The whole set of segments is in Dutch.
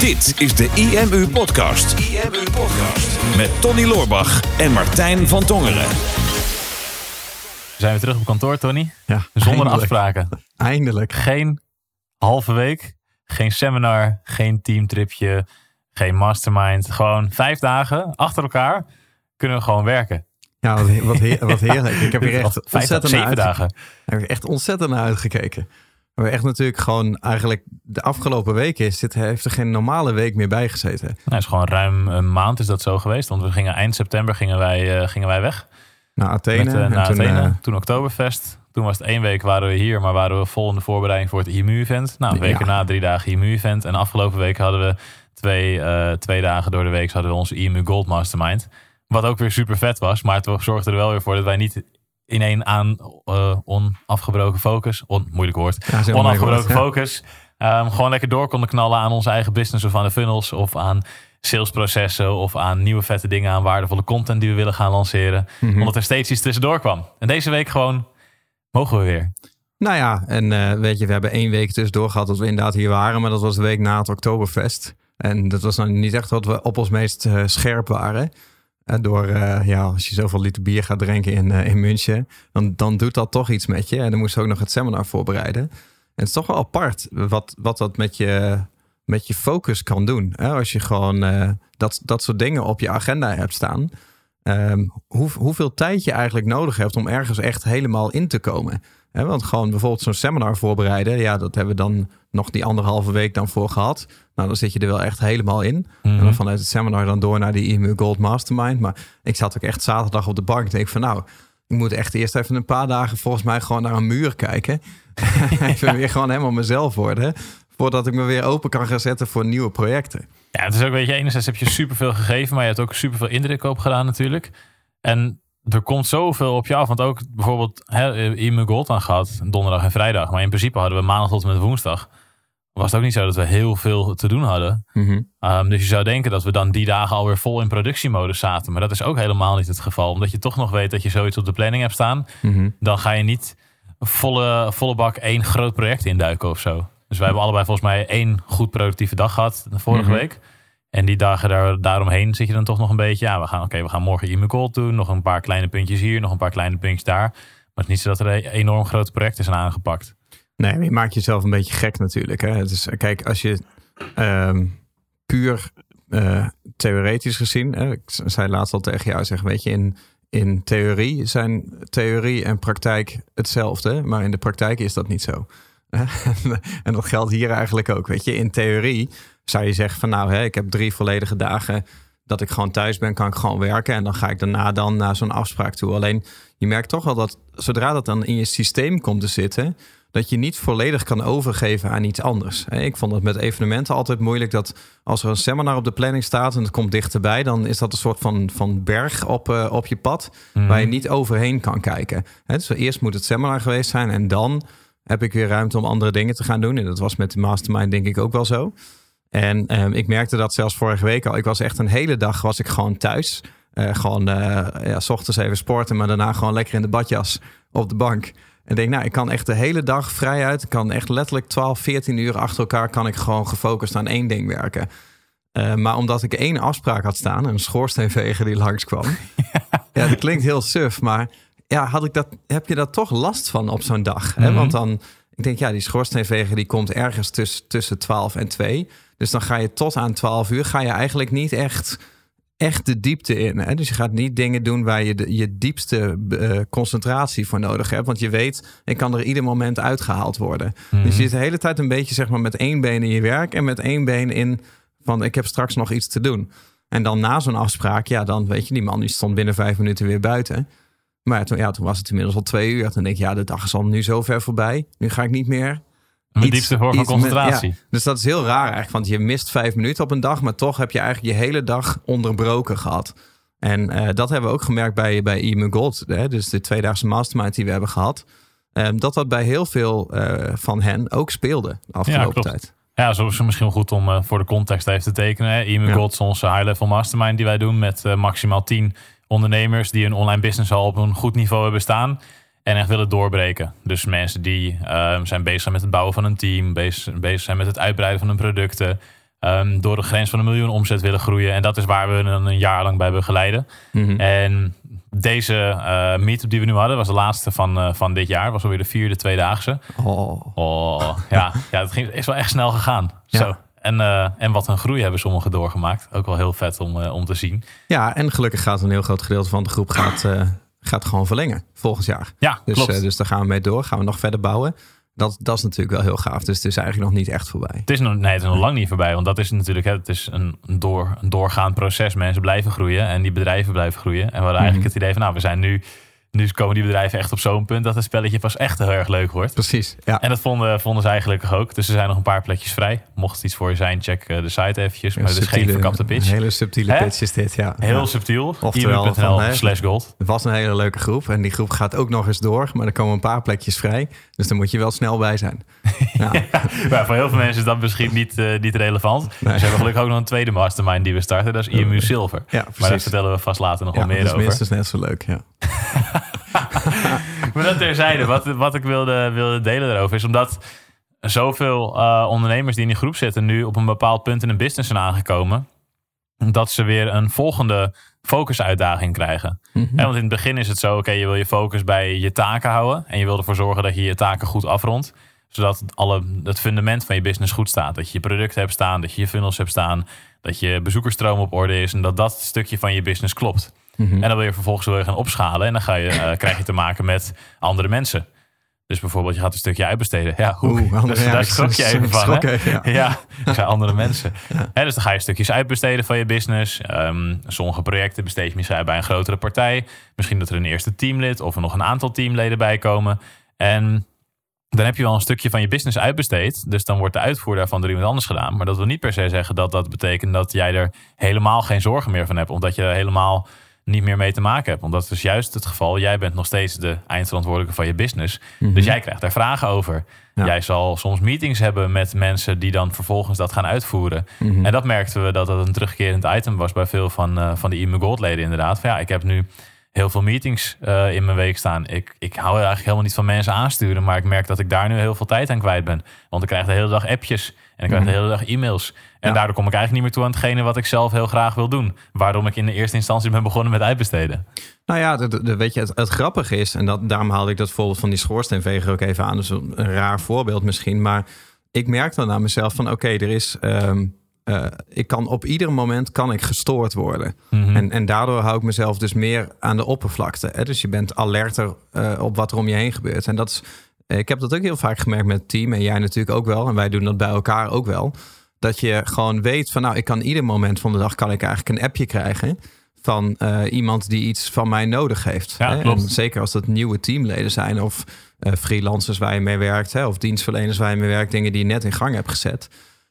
Dit is de IMU Podcast. IMU Podcast. Met Tony Loorbach en Martijn van Tongeren. Zijn we terug op kantoor, Tony? Ja, Zonder eindelijk. afspraken. Eindelijk. Geen halve week, geen seminar, geen teamtripje, geen mastermind. Gewoon vijf dagen achter elkaar kunnen we gewoon werken. Ja, wat, wat, he- wat heerlijk. Ik heb hier echt ontzettend zeven naar dagen. uitgekeken. Daar heb ik echt ontzettend naar uitgekeken. We echt natuurlijk gewoon eigenlijk de afgelopen weken is dit, heeft er geen normale week meer bij gezeten. Nou, het is gewoon ruim een maand is dat zo geweest. Want we gingen eind september gingen wij, eh, gingen wij weg. Naar Athene. Met, eh, naar toen, Athene. eh, toen Oktoberfest. Toen was het één week waren we hier, maar waren we vol in de voorbereiding voor het IMU-event. Nou, een week Ja. na drie dagen IMU-event. En afgelopen week hadden we twee, twee dagen door de week hadden we onze IMU Gold Mastermind. Wat ook weer super vet was. Maar het zorgde er wel weer voor dat wij niet in één aan eh, onafgebroken focus, on, moeilijk woord, ja, onafgebroken focus. ehm, gewoon lekker door konden knallen aan onze eigen business of aan de funnels of aan salesprocessen of aan nieuwe vette dingen, aan waardevolle content die we willen gaan lanceren. Mhm. Omdat er steeds iets tussendoor kwam. En deze week gewoon mogen we weer. Nou ja, en eh, weet je, we hebben één week tussendoor gehad dat we inderdaad hier waren. Maar dat was de week na het Oktoberfest. En dat was nou niet echt wat we op ons meest eh, scherp waren. Door, eh, ja, als je zoveel liter bier gaat drinken in, eh, in München, dan, dan doet dat toch iets met je. En dan moesten we ook nog het seminar voorbereiden. En het is toch wel apart wat, wat dat met je, met je focus kan doen. Hè? Als je gewoon eh, dat, dat soort dingen op je agenda hebt staan. Ehm, hoe, hoeveel tijd je eigenlijk nodig hebt om ergens echt helemaal in te komen. Want gewoon bijvoorbeeld zo'n seminar voorbereiden. Ja, dat hebben we dan nog die anderhalve week dan voor gehad. Nou, dan zit je er wel echt helemaal in. En Mhm. dan vanuit het seminar dan door naar die EMU Gold Mastermind. Maar ik zat ook echt zaterdag op de bank. En denk van nou, ik moet echt eerst even een paar dagen volgens mij gewoon naar een muur kijken. even weer gewoon helemaal mezelf worden. Voordat ik me weer open kan gaan zetten voor nieuwe projecten. Ja, het is ook, weet je, enerzijds heb je superveel gegeven, maar je hebt ook superveel indruk op gedaan natuurlijk. En er komt zoveel op je af. Want ook bijvoorbeeld hè, IMU Gold aan gehad, donderdag en vrijdag. Maar in principe hadden we maandag tot en met woensdag. Was het ook niet zo dat we heel veel te doen hadden. Um, dus je zou denken dat we dan die dagen alweer vol in productiemodus zaten. Maar dat is ook helemaal niet het geval. Omdat je toch nog weet dat je zoiets op de planning hebt staan. Mhm. Dan ga je niet volle, volle bak één groot project induiken of zo. Dus wij hebben allebei volgens mij één goed productieve dag gehad de vorige Mhm. week. En die dagen daar, daaromheen zit je dan toch nog een beetje. Ja, we gaan, oké, we gaan morgen e Gold doen. Nog een paar kleine puntjes hier, nog een paar kleine puntjes daar. Maar het is niet zo dat er enorm grote projecten zijn aangepakt. Nee, maar je maakt jezelf een beetje gek natuurlijk. Hè? Het is, kijk, als je ehm, puur eh, theoretisch gezien, hè, ik zei laatst al tegen jou, zeg, weet je, in, in theorie zijn theorie en praktijk hetzelfde, maar in de praktijk is dat niet zo. en dat geldt hier eigenlijk ook. Weet je, in theorie zou je zeggen van nou, hè, ik heb drie volledige dagen dat ik gewoon thuis ben, kan ik gewoon werken. En dan ga ik daarna dan naar zo'n afspraak toe. Alleen je merkt toch wel dat zodra dat dan in je systeem komt te zitten, dat je niet volledig kan overgeven aan iets anders. Ik vond het met evenementen altijd moeilijk dat als er een seminar op de planning staat en het komt dichterbij, dan is dat een soort van, van berg op, eh, op je pad waar je niet overheen kan kijken. Dus eerst moet het seminar geweest zijn en dan heb ik weer ruimte om andere dingen te gaan doen. En dat was met de mastermind denk ik ook wel zo. En ehm, ik merkte dat zelfs vorige week al. Ik was echt een hele dag was ik gewoon thuis. Eh, gewoon eh, ja, s ochtends even sporten, maar daarna gewoon lekker in de badjas op de bank. En denk, nou, ik kan echt de hele dag vrij uit. Ik kan echt letterlijk 12, 14 uur achter elkaar kan ik gewoon gefocust aan één ding werken. Eh, maar omdat ik één afspraak had staan, een schoorsteenveger die langskwam. ja, dat klinkt heel suf, maar ja, had ik dat, heb je daar toch last van op zo'n dag? Hè? Mhm. Want dan, ik denk, ja, die schoorsteenveger die komt ergens tussen, tussen 12 en 2. Dus dan ga je tot aan 12 uur, ga je eigenlijk niet echt, echt de diepte in. Hè? Dus je gaat niet dingen doen waar je de, je diepste eh, concentratie voor nodig hebt. Want je weet, ik kan er ieder moment uitgehaald worden. Mhm. Dus je zit de hele tijd een beetje zeg maar, met één been in je werk en met één been in van ik heb straks nog iets te doen. En dan na zo'n afspraak, ja, dan weet je, die man die stond binnen vijf minuten weer buiten. Maar toen, ja, toen was het inmiddels al twee uur. Toen denk ik, ja, de dag is al nu zo ver voorbij. Nu ga ik niet meer. Diepste vorm van met- concentratie. ja. dus dat is heel raar eigenlijk. Want je mist vijf minuten op een dag. Maar toch heb je eigenlijk je hele dag onderbroken gehad. En eh, dat hebben we ook gemerkt bij, bij IMU Gold. Hè? Dus de tweedaagse mastermind die we hebben gehad. Ehm, dat dat bij heel veel eh, van hen ook speelde de afgelopen klopt. tijd. Ja, zo is het misschien goed om eh, voor de context even te tekenen. E-mail Ja. Gold is onze high-level mastermind die wij doen met maximaal 10 ondernemers die een online business al op een goed niveau hebben staan en echt willen doorbreken. Dus mensen die eh, zijn bezig zijn met het bouwen van een team, bezig, bezig zijn met het uitbreiden van hun producten, ehm, door de grens van een miljoen omzet willen groeien. En dat is waar we een, een jaar lang bij begeleiden. Mhm. En deze uh, meetup die we nu hadden, was de laatste van, uh, van dit jaar. Was alweer de vierde tweedaagse. Oh. Oh, ja, ja, het ging, is wel echt snel gegaan. Ja. Zo. En, uh, en wat een groei hebben sommigen doorgemaakt. Ook wel heel vet om, om te zien. Ja, en gelukkig gaat een heel groot gedeelte van de groep gaat, gaat gewoon verlengen volgend jaar. Ja, dus, klopt. dus daar gaan we mee door. Gaan we nog verder bouwen. Dat, dat is natuurlijk wel heel gaaf. Dus het is eigenlijk nog niet echt voorbij. Het is nog, nee, het is nog lang niet voorbij. Want dat is natuurlijk het is een, door, een doorgaand proces. Mensen blijven groeien en die bedrijven blijven groeien. En we hadden eigenlijk Mhm. het idee van, nou, we zijn nu... Nu komen die bedrijven echt op zo'n punt dat het spelletje pas echt heel erg leuk wordt. Precies, ja. En dat vonden, vonden zij gelukkig ook. Dus er zijn nog een paar plekjes vrij. Mocht het iets voor je zijn, check eh, de site eventjes. Maar het is geen verkapte pitch. Een hele subtiele pitch is dit, ja. Heel Ja. subtiel. Oftewel slash gold. Het was een hele leuke groep. En die groep gaat ook nog eens door. Maar er komen een paar plekjes vrij. Dus daar moet je wel snel bij zijn. Ja. Maar voor heel veel mensen is dat misschien niet, eh, niet relevant. Dus we hebben gelukkig ook nog een tweede mastermind die we starten. Dat is IMU Silver. Ja, maar dat vertellen we vast later nog wel meer dat is over. minstens net zo leuk, ja. Maar dat terzijde. Wat, wat ik wilde, wilde delen daarover is omdat zoveel eh, ondernemers die in die groep zitten nu op een bepaald punt in hun business zijn aangekomen. Dat ze weer een volgende focusuitdaging krijgen. Mhm. Want in het begin is het zo, oké, je wil je focus bij je taken houden. En je wil ervoor zorgen dat je je taken goed afrondt. Zodat alle, het fundament van je business goed staat. Dat je je producten hebt staan, dat je je funnels hebt staan. Dat je bezoekersstroom op orde is. En dat dat stukje van je business klopt. Mhm. En dan wil je vervolgens wil je gaan opschalen. En dan ga je, eh, krijg je te maken met andere mensen. Dus bijvoorbeeld, je gaat een stukje uitbesteden. Ja, hoe? Oeh, andere- dus, ja, daar schrok je even van. ja. Ja, dat zijn andere mensen. Hè, dus dan ga je stukjes uitbesteden van je business. Ehm, sommige projecten besteed je misschien bij een grotere partij. Misschien dat er een eerste teamlid of er nog een aantal teamleden bij komen. En dan heb je wel een stukje van je business uitbesteed. Dus dan wordt de uitvoer daarvan door iemand anders gedaan. Maar dat wil niet per se zeggen dat dat betekent dat jij er helemaal geen zorgen meer van hebt. Omdat je helemaal niet meer mee te maken hebt. Want dat is juist het geval. Jij bent nog steeds de eindverantwoordelijke van je business. Dus jij krijgt daar vragen over. Mhm. Ja. Jij zal soms meetings hebben met mensen die dan vervolgens dat gaan uitvoeren. Mhm. En dat merkten we dat dat een terugkerend item was bij veel van, eh, van de Gold leden inderdaad. Van ja, ik heb nu heel veel meetings eh, in mijn week staan. Ik, ik hou eigenlijk helemaal niet van mensen aansturen. Maar ik merk dat ik daar nu heel veel tijd aan kwijt ben. Want ik krijg de hele dag appjes. En ik krijg de hele dag e-mails. En Ja. daardoor kom ik eigenlijk niet meer toe aan hetgene wat ik zelf heel graag wil doen. Waarom ik in de eerste instantie ben begonnen met uitbesteden. Nou ja, de, de- weet je, het, het grappige is, en dat, daarom haalde ik dat voorbeeld van die schoorsteenveger ook even aan. Dus een, een raar voorbeeld misschien. Maar ik merk dan aan mezelf van oké, er is. ehm, eh, ik kan op ieder moment kan ik gestoord worden. Mhm. En, en daardoor hou ik mezelf dus meer aan de oppervlakte. Hè? Dus je bent alerter eh, op wat er om je heen gebeurt. En dat is, ik heb dat ook heel vaak gemerkt met het team. En jij natuurlijk ook wel. En wij doen dat bij elkaar ook wel. Dat je gewoon weet van nou, ik kan ieder moment van de dag kan ik eigenlijk een appje krijgen van eh, iemand die iets van mij nodig heeft. Ja, hè? klopt. En zeker als dat nieuwe teamleden zijn of freelancers waar je mee werkt, hè? of dienstverleners waar je mee werkt, dingen die je net in gang hebt gezet.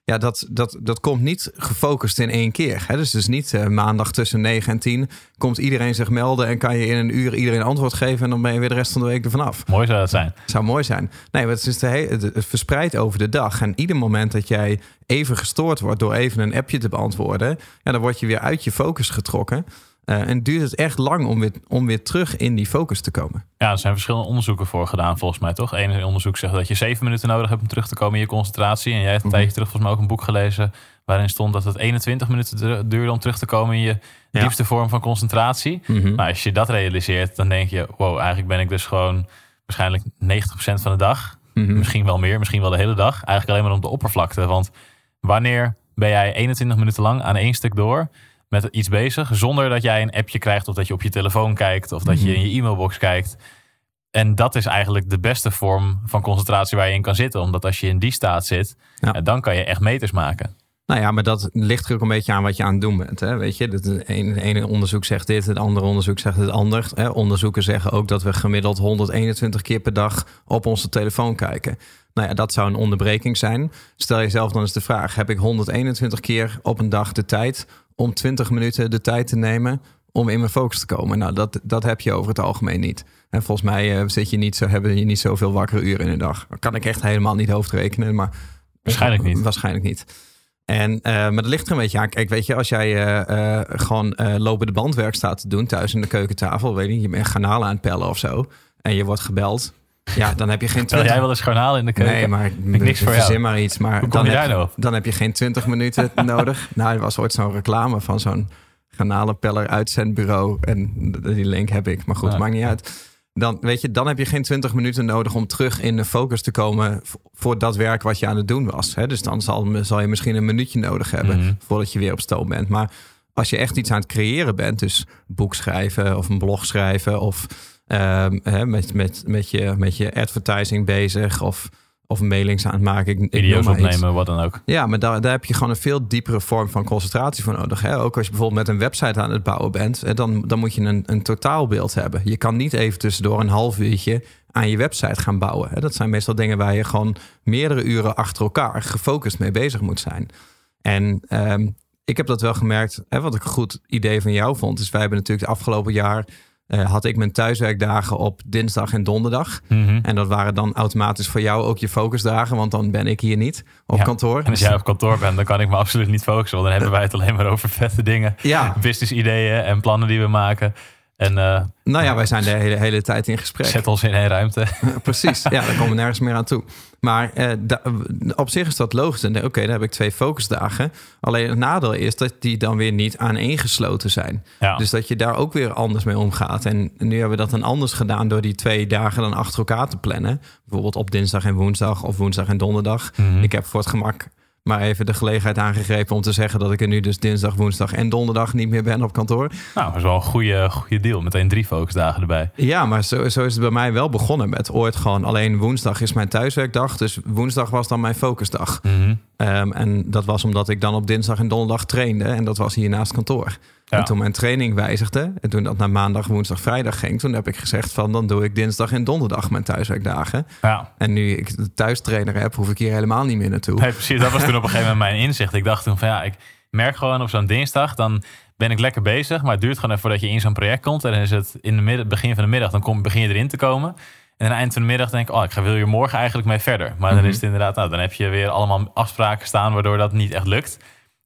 Ja, dat, dat, dat komt niet gefocust in één keer. Hè? Dus is niet eh, maandag tussen 9 en 10 komt iedereen zich melden en kan je in een uur iedereen antwoord geven en dan ben je weer de rest van de week er vanaf. Mooi zou dat zijn. Zou mooi zijn. Nee, maar het is de he- het het verspreidt over de dag. En ieder moment dat jij even gestoord wordt door even een appje te beantwoorden, ja, dan word je weer uit je focus getrokken. Eh, en duurt het echt lang om weer, om weer terug in die focus te komen. Ja, er zijn verschillende onderzoeken voor gedaan, volgens mij toch? Eén onderzoek zegt dat je zeven minuten nodig hebt om terug te komen in je concentratie. En jij hebt een Mhm. tijdje terug volgens mij ook een boek gelezen waarin stond dat het 21 minuten du- duurde om terug te komen in je Ja. diepste vorm van concentratie. Mhm. Maar als je dat realiseert, dan denk je, wow, eigenlijk ben ik dus gewoon waarschijnlijk 90% van de dag, Mhm. misschien wel meer, misschien wel de hele dag, eigenlijk alleen maar op de oppervlakte. Want wanneer ben jij 21 minuten lang aan één stuk door met iets bezig, zonder dat jij een appje krijgt of dat je op je telefoon kijkt of dat je in je e-mailbox kijkt. En dat is eigenlijk de beste vorm van concentratie waar je in kan zitten. Omdat als je in die staat zit, Ja. eh, dan kan je echt meters maken. Nou ja, maar dat ligt er ook een beetje aan wat je aan het doen bent. Hè? Weet je, het ene, onderzoek zegt dit, het andere onderzoek zegt het ander. Hè? Onderzoeken zeggen ook dat we gemiddeld 121 keer per dag op onze telefoon kijken. Nou ja, dat zou een onderbreking zijn. Stel jezelf dan eens de vraag: heb ik 121 keer op een dag de tijd om 20 minuten de tijd te nemen om in mijn focus te komen? Nou, dat, dat heb je over het algemeen niet. En volgens mij eh, zit je niet zo, hebben je niet zoveel wakkere uren in een dag. Dat kan ik echt helemaal niet hoofdrekenen, maar Waarschijnlijk niet. Waarschijnlijk niet. En, eh, maar dat ligt er een beetje aan. Kijk, weet je, als jij eh, gewoon eh lopende bandwerk staat te doen thuis in de keukentafel, weet je, je bent garnalen aan het pellen of zo, en je wordt gebeld, Ja, dan heb je geen Tel 20 jij wel eens garnaal in de keuken? Nee, maar ik niks voor jou. maar iets. Maar Hoe dan, heb, nou dan heb je geen 20 minuten nodig. Nou, er was ooit zo'n reclame van zo'n garnalenpeller uitzendbureau. En die link heb ik. Maar goed, maakt niet uit. Dan, weet je, dan heb je geen 20 minuten nodig om terug in de focus te komen voor dat werk wat je aan het doen was. Hè? Dus dan zal, zal je misschien een minuutje nodig hebben Mhm. voordat je weer op stoom bent. Maar als je echt iets aan het creëren bent, dus een boek schrijven of een blog schrijven of ehm, hè, met, met, met, je, met je advertising bezig of, of mailings aan het maken. Ik, ik Video's iets. opnemen, wat dan ook. Ja, maar daar, daar heb je gewoon een veel diepere vorm van concentratie voor nodig. Hè? Ook als je bijvoorbeeld met een website aan het bouwen bent, hè, dan, dan moet je een, een totaalbeeld hebben. Je kan niet even tussendoor een half uurtje aan je website gaan bouwen. Hè? Dat zijn meestal dingen waar je gewoon meerdere uren achter elkaar gefocust mee bezig moet zijn. En ehm, ik heb dat wel gemerkt. Hè, wat ik een goed idee van jou vond, is wij hebben natuurlijk het afgelopen jaar. Eh, had ik mijn thuiswerkdagen op dinsdag en donderdag. Mhm. En dat waren dan automatisch voor jou ook je focusdagen, want dan ben ik hier niet op Ja. kantoor. En als jij op kantoor bent, dan kan ik me absoluut niet focussen. Want dan hebben wij het alleen maar over vette dingen. Ja, Business ideeën en plannen die we maken. En eh, nou ja, wij zijn de hele, hele tijd in gesprek. zet ons in één ruimte. Precies, ja, daar komen we nergens meer aan toe. Maar eh, da- op zich is dat logisch. En Oké, dan heb ik twee focusdagen. Alleen het nadeel is dat die dan weer niet aaneengesloten zijn. Ja. Dus dat je daar ook weer anders mee omgaat. En nu hebben we dat dan anders gedaan door die twee dagen dan achter elkaar te plannen. Bijvoorbeeld op dinsdag en woensdag of woensdag en donderdag. Mhm. Ik heb voor het gemak maar even de gelegenheid aangegrepen om te zeggen dat ik er nu dus dinsdag, woensdag en donderdag niet meer ben op kantoor. Nou, dat is wel een goede, goede deal. Meteen drie focusdagen erbij. Ja, maar zo, zo is het bij mij wel begonnen met ooit gewoon alleen woensdag is mijn thuiswerkdag. Dus woensdag was dan mijn focusdag. Mhm. Ehm, en dat was omdat ik dan op dinsdag en donderdag trainde. En dat was hier naast kantoor. Ja. En toen mijn training wijzigde, en toen dat naar maandag, woensdag, vrijdag ging, toen heb ik gezegd van dan doe ik dinsdag en donderdag mijn thuiswerkdagen. Ja, En nu ik de thuistrainer heb, hoef ik hier helemaal niet meer naartoe. nee, precies. Dat was toen op een gegeven moment mijn inzicht. Ik dacht toen van ja, ik merk gewoon op zo'n dinsdag, dan ben ik lekker bezig. Maar het duurt gewoon even voordat je in zo'n project komt. En dan is het in de middag, begin van de middag, dan kom, begin je erin te komen. En aan het eind van de middag denk ik, oh, ik ga, wil hier morgen eigenlijk mee verder. Maar dan Mhm. is het inderdaad, nou, dan heb je weer allemaal afspraken staan waardoor dat niet echt lukt.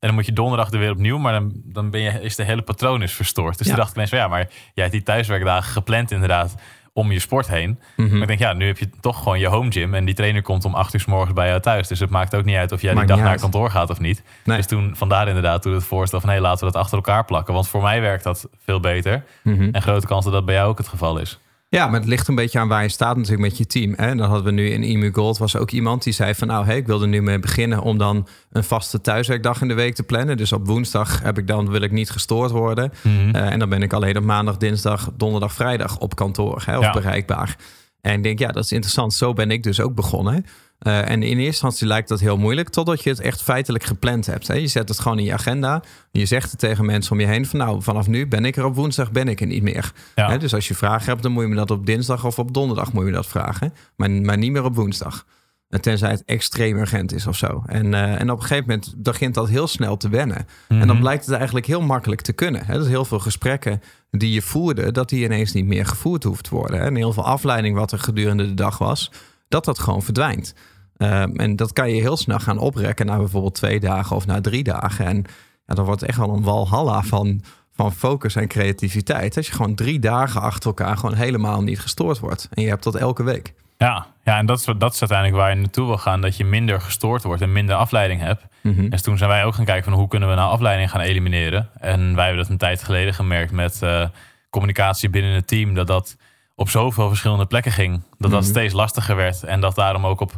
En dan moet je donderdag er weer opnieuw, maar dan, dan ben je, is de hele patroon is verstoord. Dus Ja. toen dacht ik ineens van ja, maar jij hebt die thuiswerkdagen gepland inderdaad om je sport heen. Mhm. Maar ik denk, ja, nu heb je toch gewoon je home gym. En die trainer komt om acht uur s morgens bij jou thuis. Dus het maakt ook niet uit of jij die dag naar uit. kantoor gaat of niet. Nee. Dus toen, vandaar inderdaad, toen het voorstel van... hé, laten we dat achter elkaar plakken. Want voor mij werkt dat veel beter. Mhm. En grote kans dat dat bij jou ook het geval is. Ja, maar het ligt een beetje aan waar je staat natuurlijk met je team. Hè? En dan hadden we nu in IMU Gold was ook iemand die zei van nou, hey, ik wilde nu mee beginnen om dan een vaste thuiswerkdag in de week te plannen. Dus op woensdag heb ik dan wil ik niet gestoord worden. Mhm. Eh, en dan ben ik alleen op maandag, dinsdag, donderdag, vrijdag op kantoor hè, of Ja. bereikbaar. En ik denk, ja, dat is interessant. Zo ben ik dus ook begonnen. Eh, en in eerste instantie lijkt dat heel moeilijk, totdat je het echt feitelijk gepland hebt. Hè. Je zet het gewoon in je agenda. Je zegt het tegen mensen om je heen van nou, vanaf nu ben ik er op woensdag, ben ik er niet meer. Ja. Hè, dus als je vragen hebt, dan moet je me dat op dinsdag of op donderdag moet je me dat vragen. Maar, maar niet meer op woensdag. En Tenzij het extreem urgent is of zo. En, eh, en op een gegeven moment begint dat heel snel te wennen. En dan Mhm. blijkt het eigenlijk heel makkelijk te kunnen. Hè? Dus heel veel gesprekken die je voerde, dat die ineens niet meer gevoerd hoeft te worden. hè. En heel veel afleiding wat er gedurende de dag was, dat dat gewoon verdwijnt. Ehm, en dat kan je heel snel gaan oprekken naar bijvoorbeeld twee dagen of na drie dagen. En ja, dan wordt het echt wel een walhalla van, van focus en creativiteit. Als je gewoon drie dagen achter elkaar gewoon helemaal niet gestoord wordt. En je hebt dat elke week. Ja, ja en dat is, dat is uiteindelijk waar je naartoe wil gaan. Dat je minder gestoord wordt en minder afleiding hebt. Mhm. En toen zijn wij ook gaan kijken van hoe kunnen we nou afleiding gaan elimineren. En wij hebben dat een tijd geleden gemerkt met eh, communicatie binnen het team. Dat dat op zoveel verschillende plekken ging. Dat dat Mhm. steeds lastiger werd. En dat daarom ook op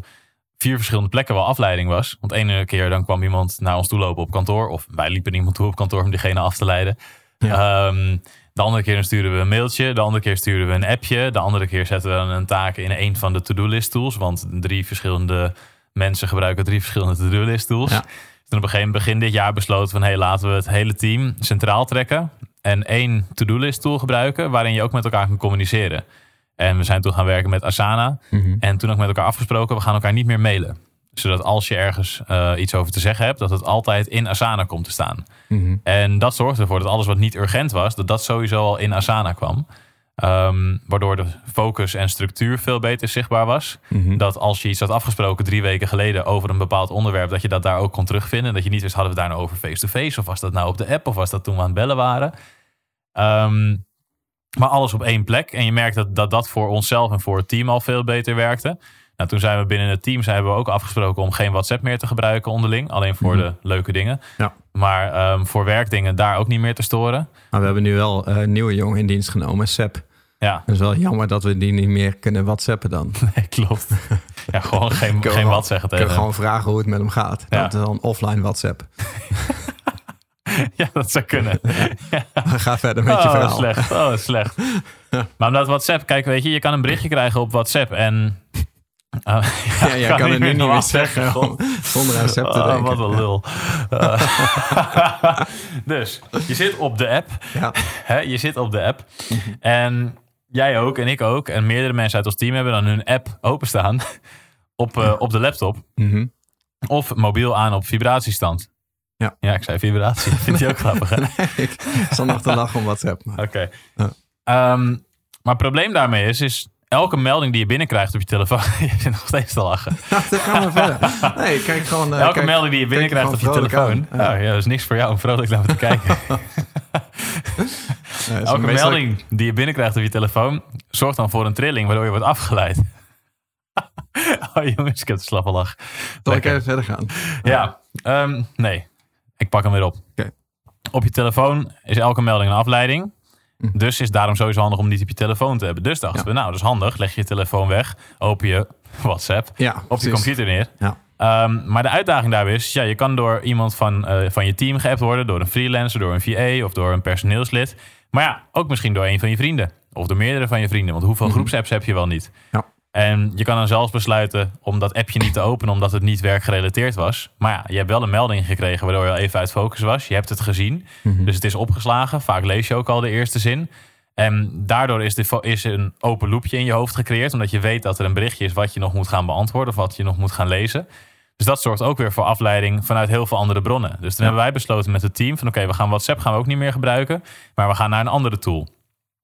vier verschillende plekken wel afleiding was. Want ene keer dan kwam iemand naar ons toe lopen op kantoor. Of wij liepen iemand toe op kantoor om diegene af te leiden. Ehm, de andere keer dan stuurden we een mailtje. De andere keer stuurden we een appje. De andere keer zetten we een taak in een van de to-do-list tools. Want drie verschillende mensen gebruiken drie verschillende to-do-list tools. Ja. Toen op een gegeven moment begin dit jaar besloten van... hey, laten we het hele team centraal trekken... en één to-do-list tool gebruiken... waarin je ook met elkaar kan communiceren. En we zijn toen gaan werken met Asana. Mhm. En toen ook met elkaar afgesproken... we gaan elkaar niet meer mailen. Zodat als je ergens eh, iets over te zeggen hebt... dat het altijd in Asana komt te staan. Mhm. En dat zorgde ervoor dat alles wat niet urgent was... dat dat sowieso al in Asana kwam. Ehm, waardoor de focus en structuur veel beter zichtbaar was. Mhm. Dat als je iets had afgesproken drie weken geleden over een bepaald onderwerp, dat je dat daar ook kon terugvinden. Dat je niet wist, hadden we daar nou over face-to-face? Of was dat nou op de app? Of was dat toen we aan het bellen waren? Ehm, Maar alles op één plek. En je merkt dat dat, dat voor onszelf en voor het team al veel beter werkte. Nou, toen zijn we binnen het team zijn we ook afgesproken om geen WhatsApp meer te gebruiken onderling. Alleen voor de leuke dingen. Ja. Maar ehm, voor werkdingen daar ook niet meer te storen. Maar we hebben nu wel eh, een nieuwe jongen in dienst genomen, Sep. Ja, Het is wel jammer dat we die niet meer kunnen whatsappen dan. nee, klopt. Ja, gewoon geen, geen gewoon- wat zeggen Kunnen tegen gewoon vragen hoe het met hem gaat. Ja. Dat is dan offline WhatsApp. Ja, dat zou kunnen. Ga verder met je oh, verhaal. slecht. Oh, slecht. Maar omdat WhatsApp, kijk, weet je, je kan een berichtje krijgen op WhatsApp en. Uh, Ja, jij kan, het nu niet meer zeggen zonder te Oh, denken. wat een lul. Eh, dus, je zit op de app. Ja. Hè, je zit op de app. En jij ook en ik ook. En meerdere mensen uit ons team hebben dan hun app openstaan. Op, eh, op de laptop. Mhm. Of mobiel aan op vibratiestand. Ja. Ja, ik zei vibratie. Vindt je ook grappig, hè? ik zal nog te lachen om WhatsApp. Maar. Oké. Ja. Ehm, maar het probleem daarmee is, is elke melding die je binnenkrijgt op je telefoon. je zit nog steeds te lachen. Dan gaan we verder. Nee, kijk gewoon... eh, elke kijk- melding die je binnenkrijgt op je telefoon. Nou ja, dat is niks voor jou om vrolijk naar te kijken. Nee, dat elke melding die je binnenkrijgt op je telefoon zorgt dan voor een trilling waardoor je wordt afgeleid. oh jongens, ik heb de slappe lach. Zal ik even verder gaan? Ja, ehm, nee. Ik pak hem weer op. Op je telefoon is elke melding een afleiding. Hm. Dus is daarom sowieso handig om niet op je telefoon te hebben. Dus dachten Ja. we, nou, dat is handig. Leg je je telefoon weg, open je WhatsApp Ja, op je computer neer. Ja. Ehm, maar de uitdaging daarbij is, ja, je kan door iemand van, eh, van je team geappt worden, door een freelancer, door een VA of door een personeelslid. Maar ja, ook misschien door een van je vrienden. Of door meerdere van je vrienden. Want hoeveel Mhm. groepsapps heb je wel niet? Ja. En je kan dan zelfs besluiten om dat appje niet te openen omdat het niet werkgerelateerd was. Maar ja, je hebt wel een melding gekregen waardoor je al even uit focus was. Je hebt het gezien, Mhm. dus het is opgeslagen. Vaak lees je ook al de eerste zin. En daardoor is, de, is een open loopje in je hoofd gecreëerd. Omdat je weet dat er een berichtje is wat je nog moet gaan beantwoorden of wat je nog moet gaan lezen. Dus dat zorgt ook weer voor afleiding vanuit heel veel andere bronnen. Dus toen hebben wij besloten met het team van oké, we gaan WhatsApp gaan we ook niet meer gebruiken. Maar we gaan naar een andere tool.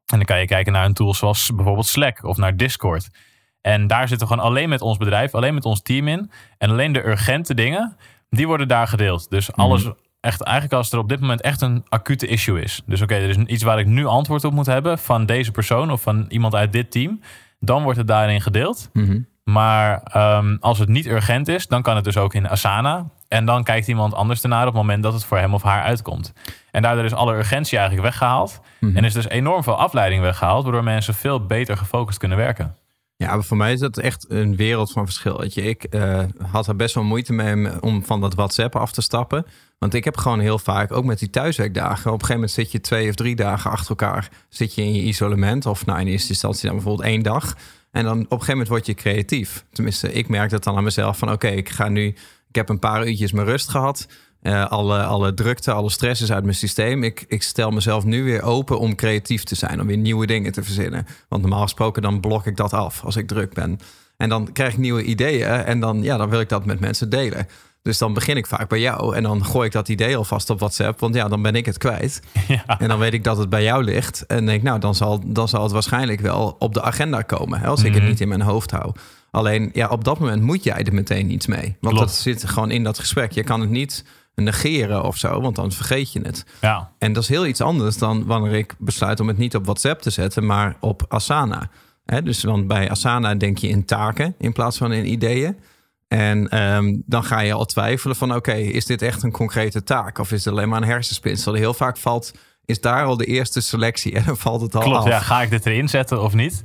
En dan kan je kijken naar een tool zoals bijvoorbeeld Slack of naar Discord. En daar zitten we gewoon alleen met ons bedrijf, alleen met ons team in. En alleen de urgente dingen, die worden daar gedeeld. Dus alles, echt, eigenlijk als er op dit moment echt een acute issue is. Dus oké, er is iets waar ik nu antwoord op moet hebben van deze persoon of van iemand uit dit team. Dan wordt het daarin gedeeld. Mhm. Maar ehm, als het niet urgent is, dan kan het dus ook in Asana. En dan kijkt iemand anders ernaar op het moment dat het voor hem of haar uitkomt. En daardoor is alle urgentie eigenlijk weggehaald. Mhm. En is dus enorm veel afleiding weggehaald, waardoor mensen veel beter gefocust kunnen werken. Ja, maar voor mij is dat echt een wereld van verschil. Weet je, ik eh, had er best wel moeite mee om van dat WhatsApp af te stappen. Want ik heb gewoon heel vaak, ook met die thuiswerkdagen, op een gegeven moment zit je twee of drie dagen achter elkaar, zit je in je isolement. Of nou, in eerste instantie dan bijvoorbeeld één dag. En dan op een gegeven moment word je creatief. Tenminste, ik merk dat dan aan mezelf van oké, ik ga nu, ik heb een paar uurtjes mijn rust gehad. Eh, alle, alle drukte, alle stress is uit mijn systeem. Ik, ik stel mezelf nu weer open om creatief te zijn, om weer nieuwe dingen te verzinnen. Want normaal gesproken dan blok ik dat af als ik druk ben. En dan krijg ik nieuwe ideeën en dan, ja, dan wil ik dat met mensen delen. Dus dan begin ik vaak bij jou en dan gooi ik dat idee alvast op WhatsApp, want ja, dan ben ik het kwijt. Ja. En dan weet ik dat het bij jou ligt. En denk, nou, dan zal, dan zal het waarschijnlijk wel op de agenda komen. Hè, als ik het Mhm. niet in mijn hoofd hou. Alleen, ja, op dat moment moet jij er meteen iets mee. Want Klopt. dat zit gewoon in dat gesprek. Je kan het niet negeren of zo, want dan vergeet je het. Ja, En dat is heel iets anders dan wanneer ik besluit om het niet op WhatsApp te zetten, maar op Asana. Hè, dus want bij Asana denk je in taken in plaats van in ideeën. En ehm, dan ga je al twijfelen van oké, is dit echt een concrete taak? Of is het alleen maar een hersenspinsel? Heel vaak valt, is daar al de eerste selectie en dan valt het al klopt. af. Ja, ga ik dit erin zetten of niet?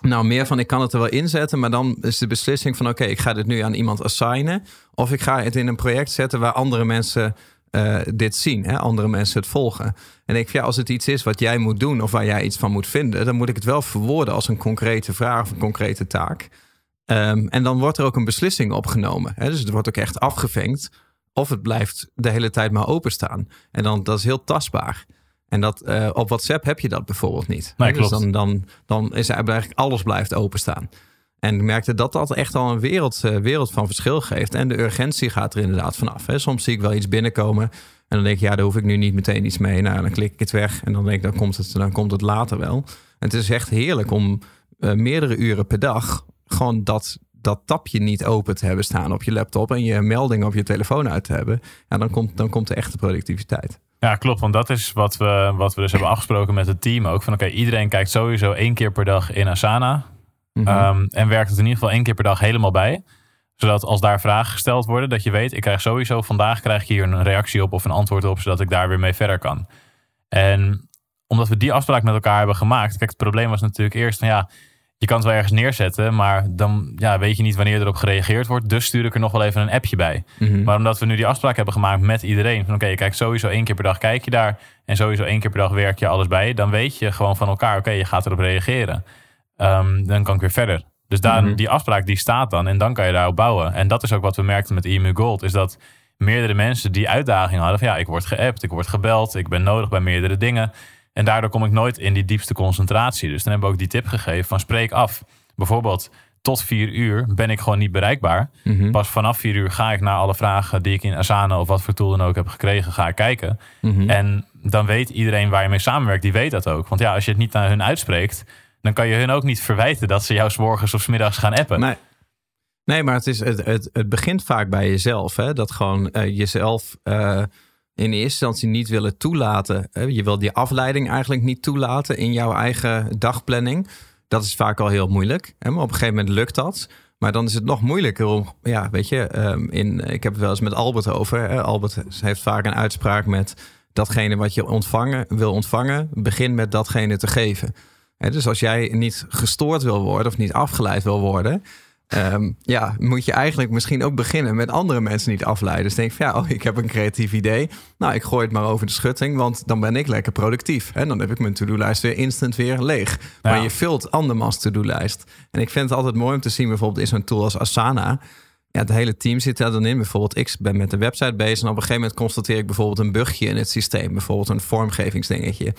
Nou, meer van ik kan het er wel inzetten, maar dan is de beslissing van oké, ik ga dit nu aan iemand assignen. Of ik ga het in een project zetten waar andere mensen eh, dit zien, hè? andere mensen het volgen. En ik, ja, als het iets is wat jij moet doen of waar jij iets van moet vinden, dan moet ik het wel verwoorden als een concrete vraag of een concrete taak. Ehm, en dan wordt er ook een beslissing opgenomen. Hè? Dus het wordt ook echt afgevinkt. Of het blijft de hele tijd maar openstaan. En dan dat is heel tastbaar. En dat, eh, op WhatsApp heb je dat bijvoorbeeld niet. Nee, dus dan, dan, dan is eigenlijk alles blijft openstaan. En ik merkte dat dat echt al een wereld, eh, wereld van verschil geeft. En de urgentie gaat er inderdaad vanaf. Hè. Soms zie ik wel iets binnenkomen. En dan denk ik, ja, daar hoef ik nu niet meteen iets mee. Nou, dan klik ik het weg. En dan denk ik, dan komt het, dan komt het later wel. En het is echt heerlijk om eh, meerdere uren per dag gewoon dat, dat tapje niet open te hebben staan op je laptop. En je melding op je telefoon uit te hebben. Ja, dan komt, dan komt de echte productiviteit. Ja, klopt. Want dat is wat we, wat we dus hebben afgesproken met het team ook. Van oké, iedereen kijkt sowieso één keer per dag in Asana. Mhm. Ehm, en werkt het in ieder geval één keer per dag helemaal bij. Zodat als daar vragen gesteld worden, dat je weet, ik krijg sowieso vandaag krijg ik hier een reactie op of een antwoord op, zodat ik daar weer mee verder kan. En omdat we die afspraak met elkaar hebben gemaakt, kijk, het probleem was natuurlijk eerst van ja, je kan het wel ergens neerzetten, maar dan ja, weet je niet wanneer erop gereageerd wordt. Dus stuur ik er nog wel even een appje bij. Mhm. Maar omdat we nu die afspraak hebben gemaakt met iedereen, van oké, je kijkt sowieso één keer per dag, kijk je daar en sowieso één keer per dag werk je alles bij, dan weet je gewoon van elkaar, oké, je gaat erop reageren. Ehm, dan kan ik weer verder. Dus daar, Mhm. die afspraak die staat dan en dan kan je daarop bouwen. En dat is ook wat we merkten met EMU Gold, is dat meerdere mensen die uitdaging hadden van ja, ik word geappt, ik word gebeld, ik ben nodig bij meerdere dingen. En daardoor kom ik nooit in die diepste concentratie. Dus dan hebben we ook die tip gegeven van spreek af. Bijvoorbeeld tot vier uur ben ik gewoon niet bereikbaar. Mhm. Pas vanaf vier uur ga ik naar alle vragen die ik in Asana of wat voor tool dan ook heb gekregen, ga ik kijken. Mhm. En dan weet iedereen waar je mee samenwerkt, die weet dat ook. Want ja, als je het niet naar hun uitspreekt, dan kan je hun ook niet verwijten dat ze jou 's morgens of 's middags gaan appen. Nee. Nee, maar het, is, het, het, het begint vaak bij jezelf. Hè? Dat gewoon eh, jezelf eh, in eerste instantie niet willen toelaten. Je wil die afleiding eigenlijk niet toelaten in jouw eigen dagplanning. Dat is vaak al heel moeilijk. Maar op een gegeven moment lukt dat. Maar dan is het nog moeilijker om, ja, weet je, ehm, in, ik heb het wel eens met Albert over. Albert heeft vaak een uitspraak met datgene wat je ontvangen, wil ontvangen, begin met datgene te geven. Dus als jij niet gestoord wil worden of niet afgeleid wil worden, ehm, ja, moet je eigenlijk misschien ook beginnen met andere mensen niet afleiden. Dus denk van ja, oh, ik heb een creatief idee. Nou, ik gooi het maar over de schutting, want dan ben ik lekker productief. En dan heb ik mijn to-do-lijst weer instant weer leeg. Maar je vult andermans to-do-lijst. En ik vind het altijd mooi om te zien, bijvoorbeeld in zo'n tool als Asana. Ja, het hele team zit daar dan in. Bijvoorbeeld, ik ben met de website bezig. En op een gegeven moment constateer ik bijvoorbeeld een bugje in het systeem. Bijvoorbeeld een vormgevingsdingetje.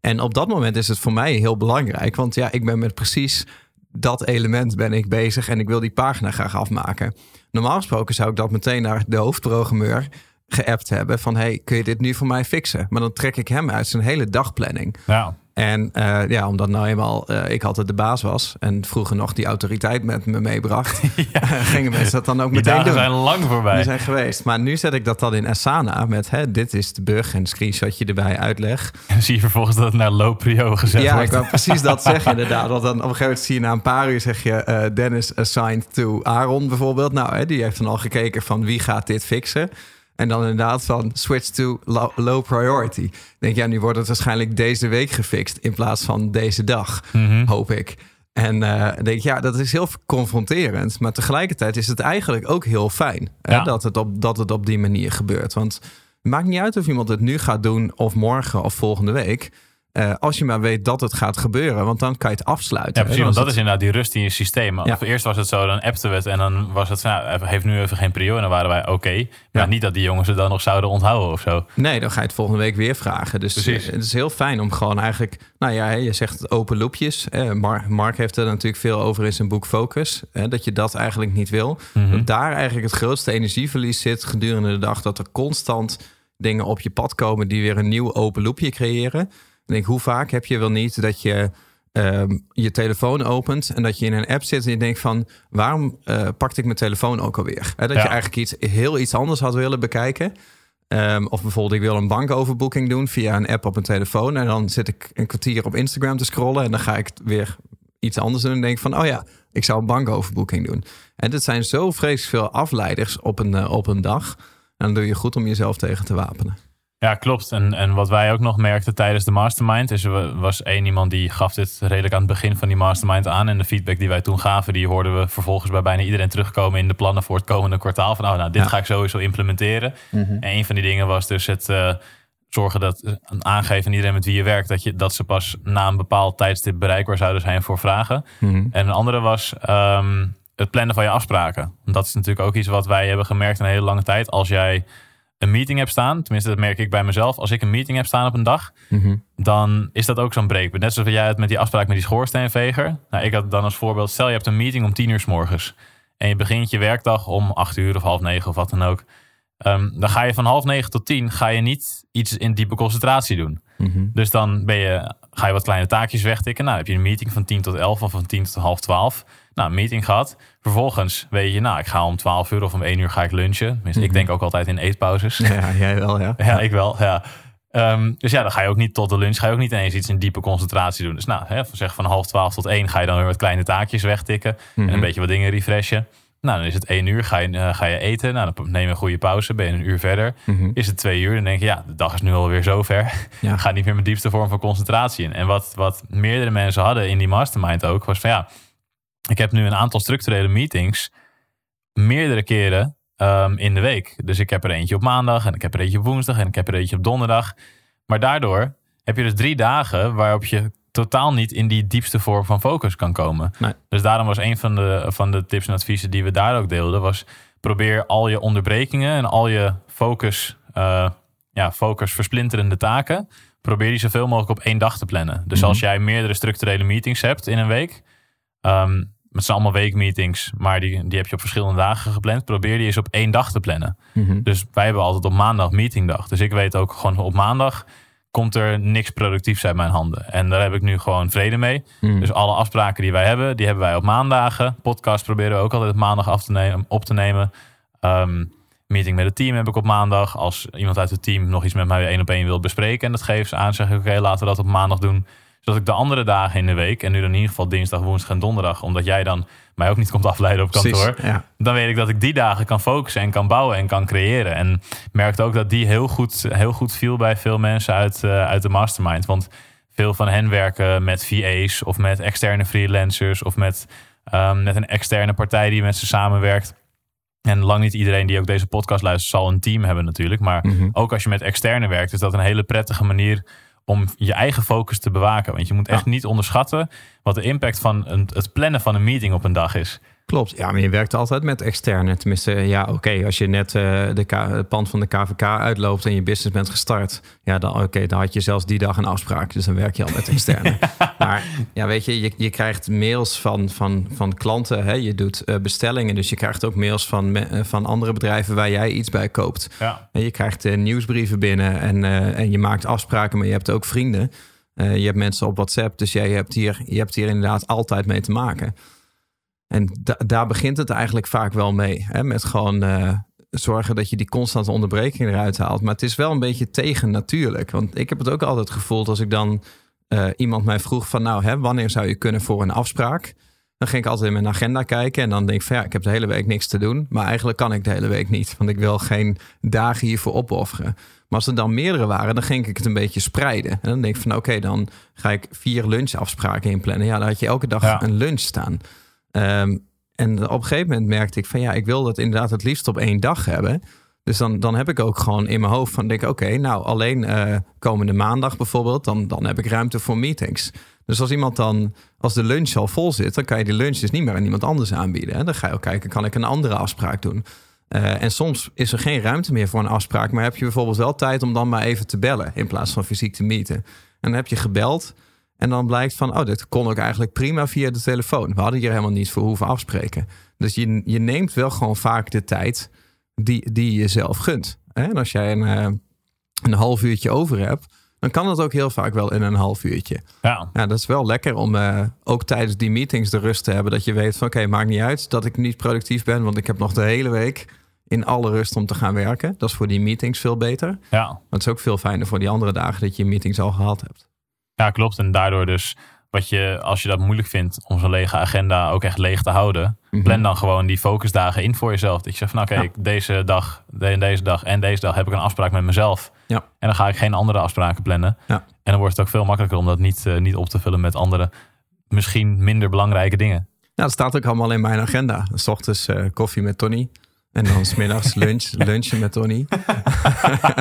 En op dat moment is het voor mij heel belangrijk. Want ja, ik ben met precies dat element ben ik bezig. En ik wil die pagina graag afmaken. Normaal gesproken zou ik dat meteen naar de hoofdprogrammeur geappt hebben. Van, hey, kun je dit nu voor mij fixen? Maar dan trek ik hem uit zijn hele dagplanning. Ja, En eh, ja, omdat nou eenmaal eh, ik altijd de baas was en vroeger nog die autoriteit met me meebracht, gingen mensen dat dan ook die meteen dagen doen. zijn lang voorbij. Die zijn geweest. Maar nu zet ik dat dan in Asana met hè, dit is de bug en een screenshotje erbij uitleg. En zie je vervolgens dat het naar low prio gezet ja, wordt. ik wou precies dat zeggen inderdaad. Want dan op een gegeven moment zie je na een paar uur zeg je eh, Dennis assigned to Aaron bijvoorbeeld. Nou, hè, die heeft dan al gekeken van wie gaat dit fixen. En dan inderdaad van switch to low, low priority. Denk ja, nu wordt het waarschijnlijk deze week gefixt in plaats van deze dag, Mhm. hoop ik. En dan denk ja, dat is heel confronterend. Maar tegelijkertijd is het eigenlijk ook heel fijn hè, dat, het op, dat het op die manier gebeurt. Want het maakt niet uit of iemand het nu gaat doen of morgen of volgende week. Eh, als je maar weet dat het gaat gebeuren, want dan kan je het afsluiten. Ja, precies, want dat het- is inderdaad die rust in je systeem. Ja. Of eerst was het zo, dan appten we het en dan was het nou, heeft nu even geen prio. En dan waren wij oké. Maar Ja. niet dat die jongens het dan nog zouden onthouden of zo. Nee, dan ga je het volgende week weer vragen. Dus Precies. eh, het is heel fijn om gewoon eigenlijk... Nou ja, je zegt open loopjes. Eh, Mar- Mark heeft er natuurlijk veel over in zijn boek Focus. Dat je dat eigenlijk niet wil. Mhm. Dat daar eigenlijk het grootste energieverlies zit gedurende de dag. Dat er constant dingen op je pad komen die weer een nieuw open loopje creëren. Ik denk, hoe vaak heb je wel niet dat je ehm, je telefoon opent en dat je in een app zit en je denkt van waarom eh pakte ik mijn telefoon ook alweer? Hè, dat Ja. je eigenlijk iets heel iets anders had willen bekijken. Ehm, of bijvoorbeeld, ik wil een bankoverboeking doen via een app op een telefoon. En dan zit ik een kwartier op Instagram te scrollen. En dan ga ik weer iets anders doen. En denk van, oh ja, ik zou een bankoverboeking doen. En dit zijn zo vreselijk veel afleiders op een, eh, op een dag. En dan doe je goed om jezelf tegen te wapenen. Ja, klopt. En, en wat wij ook nog merkten tijdens de mastermind... is er was één iemand die gaf dit redelijk aan het begin van die mastermind aan. En de feedback die wij toen gaven... die hoorden we vervolgens bij bijna iedereen terugkomen... in de plannen voor het komende kwartaal. Van, oh, nou, dit Ja. ga ik sowieso implementeren. En een van die dingen was dus het eh, zorgen dat... eh, aangeven aan iedereen met wie je werkt... Dat, je, dat ze pas na een bepaald tijdstip bereikbaar zouden zijn voor vragen. En een andere was... ehm, het plannen van je afspraken. Dat is natuurlijk ook iets wat wij hebben gemerkt een hele lange tijd. Als jij een meeting hebt staan, tenminste dat merk ik bij mezelf. Als ik een meeting heb staan op een dag, dan is dat ook zo'n breekpunt. Net zoals jij het met die afspraak met die schoorsteenveger. Nou, ik had dan als voorbeeld, stel je hebt een meeting om tien uur s morgens. En je begint je werkdag om acht uur of half negen of wat dan ook. Ehm, dan ga je van half negen tot tien ga je niet iets in diepe concentratie doen. Dus dan ben je, ga je wat kleine taakjes wegtikken. Nou, heb je een meeting van 10 tot 11 of van 10 tot half 12. Nou, een meeting gehad. Vervolgens weet je, nou, ik ga om 12 uur of om 1 uur ga ik lunchen. Tenminste, Ik denk ook altijd in eetpauzes. Ja, jij wel, ja. Ja, ik wel. Ja. Ehm, dus ja, dan ga je ook niet tot de lunch, ga je ook niet ineens iets in diepe concentratie doen. Dus nou, hè, zeg van half twaalf tot één ga je dan weer wat kleine taakjes wegtikken. En Mhm. een beetje wat dingen refreshen. Nou, dan is het één uur, ga je, eh, ga je eten. Nou, dan neem je een goede pauze, ben je een uur verder. Mhm. Is het twee uur, dan denk je, ja, de dag is nu alweer zover. Ja. Ga niet meer mijn diepste vorm van concentratie in. En wat, wat meerdere mensen hadden in die mastermind ook, was van ja, ik heb nu een aantal structurele meetings meerdere keren ehm, in de week. Dus ik heb er eentje op maandag en ik heb er eentje op woensdag en ik heb er eentje op donderdag. Maar daardoor heb je dus drie dagen waarop je totaal niet in die diepste vorm van focus kan komen. Nee. Dus daarom was een van de, van de tips en adviezen die we daar ook deelden, was probeer al je onderbrekingen en al je focus, eh, ja, focus versplinterende taken, probeer die zoveel mogelijk op één dag te plannen. Dus Mhm. als jij meerdere structurele meetings hebt in een week, ehm, het zijn allemaal weekmeetings, maar die, die heb je op verschillende dagen gepland, probeer die eens op één dag te plannen. Mhm. Dus wij hebben altijd op maandag meetingdag. Dus ik weet ook gewoon op maandag komt er niks productiefs uit mijn handen. En daar heb ik nu gewoon vrede mee. Mhm. Dus alle afspraken die wij hebben, die hebben wij op maandagen. Podcast proberen we ook altijd op maandag af te nemen, op te nemen. Ehm, meeting met het team heb ik op maandag. Als iemand uit het team nog iets met mij één op één wil bespreken en dat geeft ze aan, zeg ik oké, laten we dat op maandag doen. Zodat ik de andere dagen in de week, en nu dan in ieder geval dinsdag, woensdag en donderdag, omdat jij dan mij ook niet komt afleiden op kantoor, Precies, ja. dan weet ik dat ik die dagen kan focussen en kan bouwen en kan creëren. En merkte ook dat die heel goed, heel goed viel bij veel mensen uit, eh, uit de mastermind. Want veel van hen werken met VA's of met externe freelancers of met, ehm, met een externe partij die met ze samenwerkt. En lang niet iedereen die ook deze podcast luistert zal een team hebben natuurlijk. Maar Mhm. ook als je met externe werkt, is dat een hele prettige manier om je eigen focus te bewaken. Want je moet echt Ja. niet onderschatten wat de impact van een, het plannen van een meeting op een dag is. Klopt, ja, maar je werkt altijd met externe. Tenminste, ja, oké, als je net eh, de het pand van de KVK uitloopt en je business bent gestart, ja, dan, oké, dan had je zelfs die dag een afspraak. Dus dan werk je al met externe. maar ja, weet je, je, je krijgt mails van, van, van klanten, hè? je doet eh, bestellingen, dus je krijgt ook mails van, eh, van andere bedrijven waar jij iets bij koopt. Ja, En je krijgt nieuwsbrieven binnen en, en je maakt afspraken, maar je hebt ook vrienden. Je hebt mensen op WhatsApp, dus jij hebt hier, je hebt hier inderdaad altijd mee te maken. En da- daar begint het eigenlijk vaak wel mee. Hè? Met gewoon eh, zorgen dat je die constante onderbreking eruit haalt. Maar het is wel een beetje tegen natuurlijk. Want ik heb het ook altijd gevoeld als ik dan eh, iemand mij vroeg van... nou, hè, wanneer zou je kunnen voor een afspraak? Dan ging ik altijd in mijn agenda kijken en dan denk ik van ja, ik heb de hele week niks te doen. Maar eigenlijk kan ik de hele week niet, want ik wil geen dagen hiervoor opofferen. Maar als er dan meerdere waren, dan ging ik het een beetje spreiden. En dan denk ik van oké, dan ga ik vier lunchafspraken inplannen. Ja, dan had je elke dag Ja. een lunch staan. Ehm, en op een gegeven moment merkte ik van ja, ik wil dat inderdaad het liefst op één dag hebben. Dus dan, dan heb ik ook gewoon in mijn hoofd van denk oké, nou alleen eh, komende maandag bijvoorbeeld, dan, dan heb ik ruimte voor meetings. Dus als iemand dan, als de lunch al vol zit, dan kan je die lunch dus niet meer aan iemand anders aanbieden. Hè? Dan ga je ook kijken, kan ik een andere afspraak doen? Eh, en soms is er geen ruimte meer voor een afspraak, maar heb je bijvoorbeeld wel tijd om dan maar even te bellen in plaats van fysiek te meeten. En dan heb je gebeld en dan blijkt van, oh, dit kon ook eigenlijk prima via de telefoon. We hadden hier helemaal niet voor hoeven afspreken. Dus je, je neemt wel gewoon vaak de tijd die, die je jezelf gunt. En als jij een, eh, een half uurtje over hebt, dan kan dat ook heel vaak wel in een half uurtje. ja. Ja, dat is wel lekker om eh, ook tijdens die meetings de rust te hebben. Dat je weet van oké, maakt niet uit dat ik niet productief ben. Want ik heb nog de hele week in alle rust om te gaan werken. Dat is voor die meetings veel beter. Maar ja. het is ook veel fijner voor die andere dagen dat je je meetings al gehad hebt. Ja, klopt. En daardoor dus, wat je, als je dat moeilijk vindt om zo'n lege agenda ook echt leeg te houden, Mhm. plan dan gewoon die focusdagen in voor jezelf. Dat je zegt van, oké, Ja. deze dag, de- deze dag en deze dag heb ik een afspraak met mezelf. Ja. En dan ga ik geen andere afspraken plannen. Ja. En dan wordt het ook veel makkelijker om dat niet, eh, niet op te vullen met andere, misschien minder belangrijke dingen. Ja, dat staat ook allemaal in mijn agenda. S ochtends eh, koffie met Tony. En dan smiddags lunch, lunchen met Tony.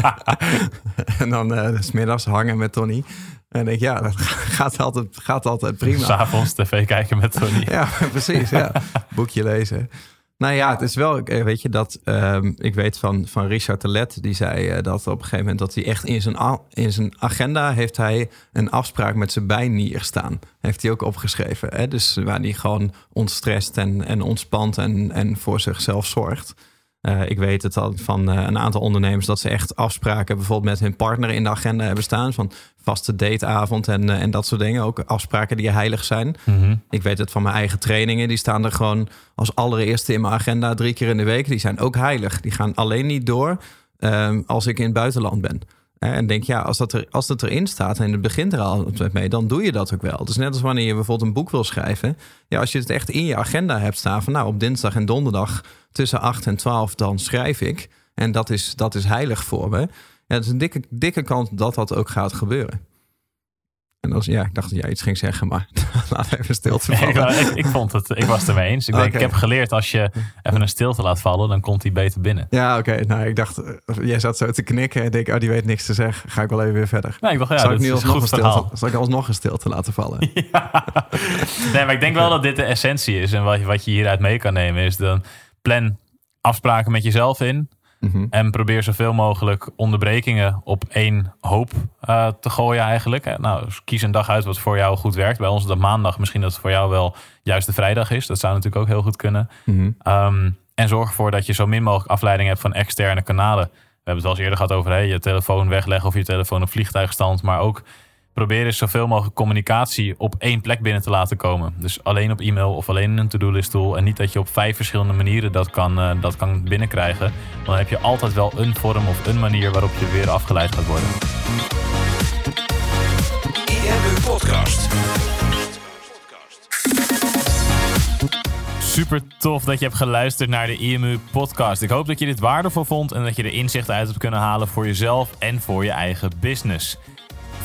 en dan s smiddags hangen met Tony. En ik denk, ja, dat gaat altijd, gaat altijd prima. S'avonds tv kijken met Tony. Ja, precies. Ja. Boekje lezen. Nou ja, het is wel, eh, weet je, dat ehm, ik weet van, van Richard Telet, die zei eh, dat op een gegeven moment dat hij echt in zijn, in zijn agenda heeft hij een afspraak met zijn bijnier staan. Heeft hij ook opgeschreven. Hè? Dus waar hij gewoon ontstrest en, en ontspant en, en voor zichzelf zorgt. Eh, ik weet het al van eh, een aantal ondernemers dat ze echt afspraken bijvoorbeeld met hun partner in de agenda hebben staan. Van vaste dateavond en, eh, en dat soort dingen. Ook afspraken die heilig zijn. Mhm. Ik weet het van mijn eigen trainingen. Die staan er gewoon als allereerste in mijn agenda drie keer in de week. Die zijn ook heilig. Die gaan alleen niet door ehm, als ik in het buitenland ben. En denk, ja, als dat, er, als dat erin staat en het begint er al mee, dan doe je dat ook wel. Dus net als wanneer je bijvoorbeeld een boek wil schrijven. Ja, als je het echt in je agenda hebt staan van, nou, op dinsdag en donderdag tussen 8 en 12, dan schrijf ik. En dat is, dat is heilig voor me. Ja, het is een dikke, dikke kans dat dat ook gaat gebeuren. En als, ja, ik dacht dat jij iets ging zeggen, maar laat even stilte vallen. ik, ik, vond het, ik was het ermee eens. Ik, denk, ik heb geleerd, als je even een stilte laat vallen, dan komt hij beter binnen. Ja, oké. Nou, ik dacht, eh, jij zat zo te knikken en denk, oh, die weet niks te zeggen. Ga ik wel even weer verder. Nee, ik dacht, ja, zal ik nu alsnog een stilte, zal ik alsnog een stilte laten vallen? Ja. Nee, maar ik denk wel dat dit de essentie is. En wat, wat je hieruit mee kan nemen is dan plan afspraken met jezelf in. Mhm. En probeer zoveel mogelijk onderbrekingen op één hoop uh, te gooien eigenlijk. Nou, dus kies een dag uit wat voor jou goed werkt. Bij ons dat maandag. Misschien dat het voor jou wel juist de vrijdag is. Dat zou natuurlijk ook heel goed kunnen. Mm en zorg ervoor dat je zo min mogelijk afleiding hebt van externe kanalen. We hebben het al eens eerder gehad over hey, je telefoon wegleggen of je telefoon op vliegtuigstand. Maar ook probeer eens zoveel mogelijk communicatie op één plek binnen te laten komen. Dus alleen op e-mail of alleen in een to-do-list tool. En niet dat je op vijf verschillende manieren dat kan, uh, dat kan binnenkrijgen. Want dan heb je altijd wel een vorm of een manier waarop je weer afgeleid gaat worden. IMU Podcast. Super tof dat je hebt geluisterd naar de IMU podcast. Ik hoop dat je dit waardevol vond en dat je er inzichten uit hebt kunnen halen voor jezelf en voor je eigen business.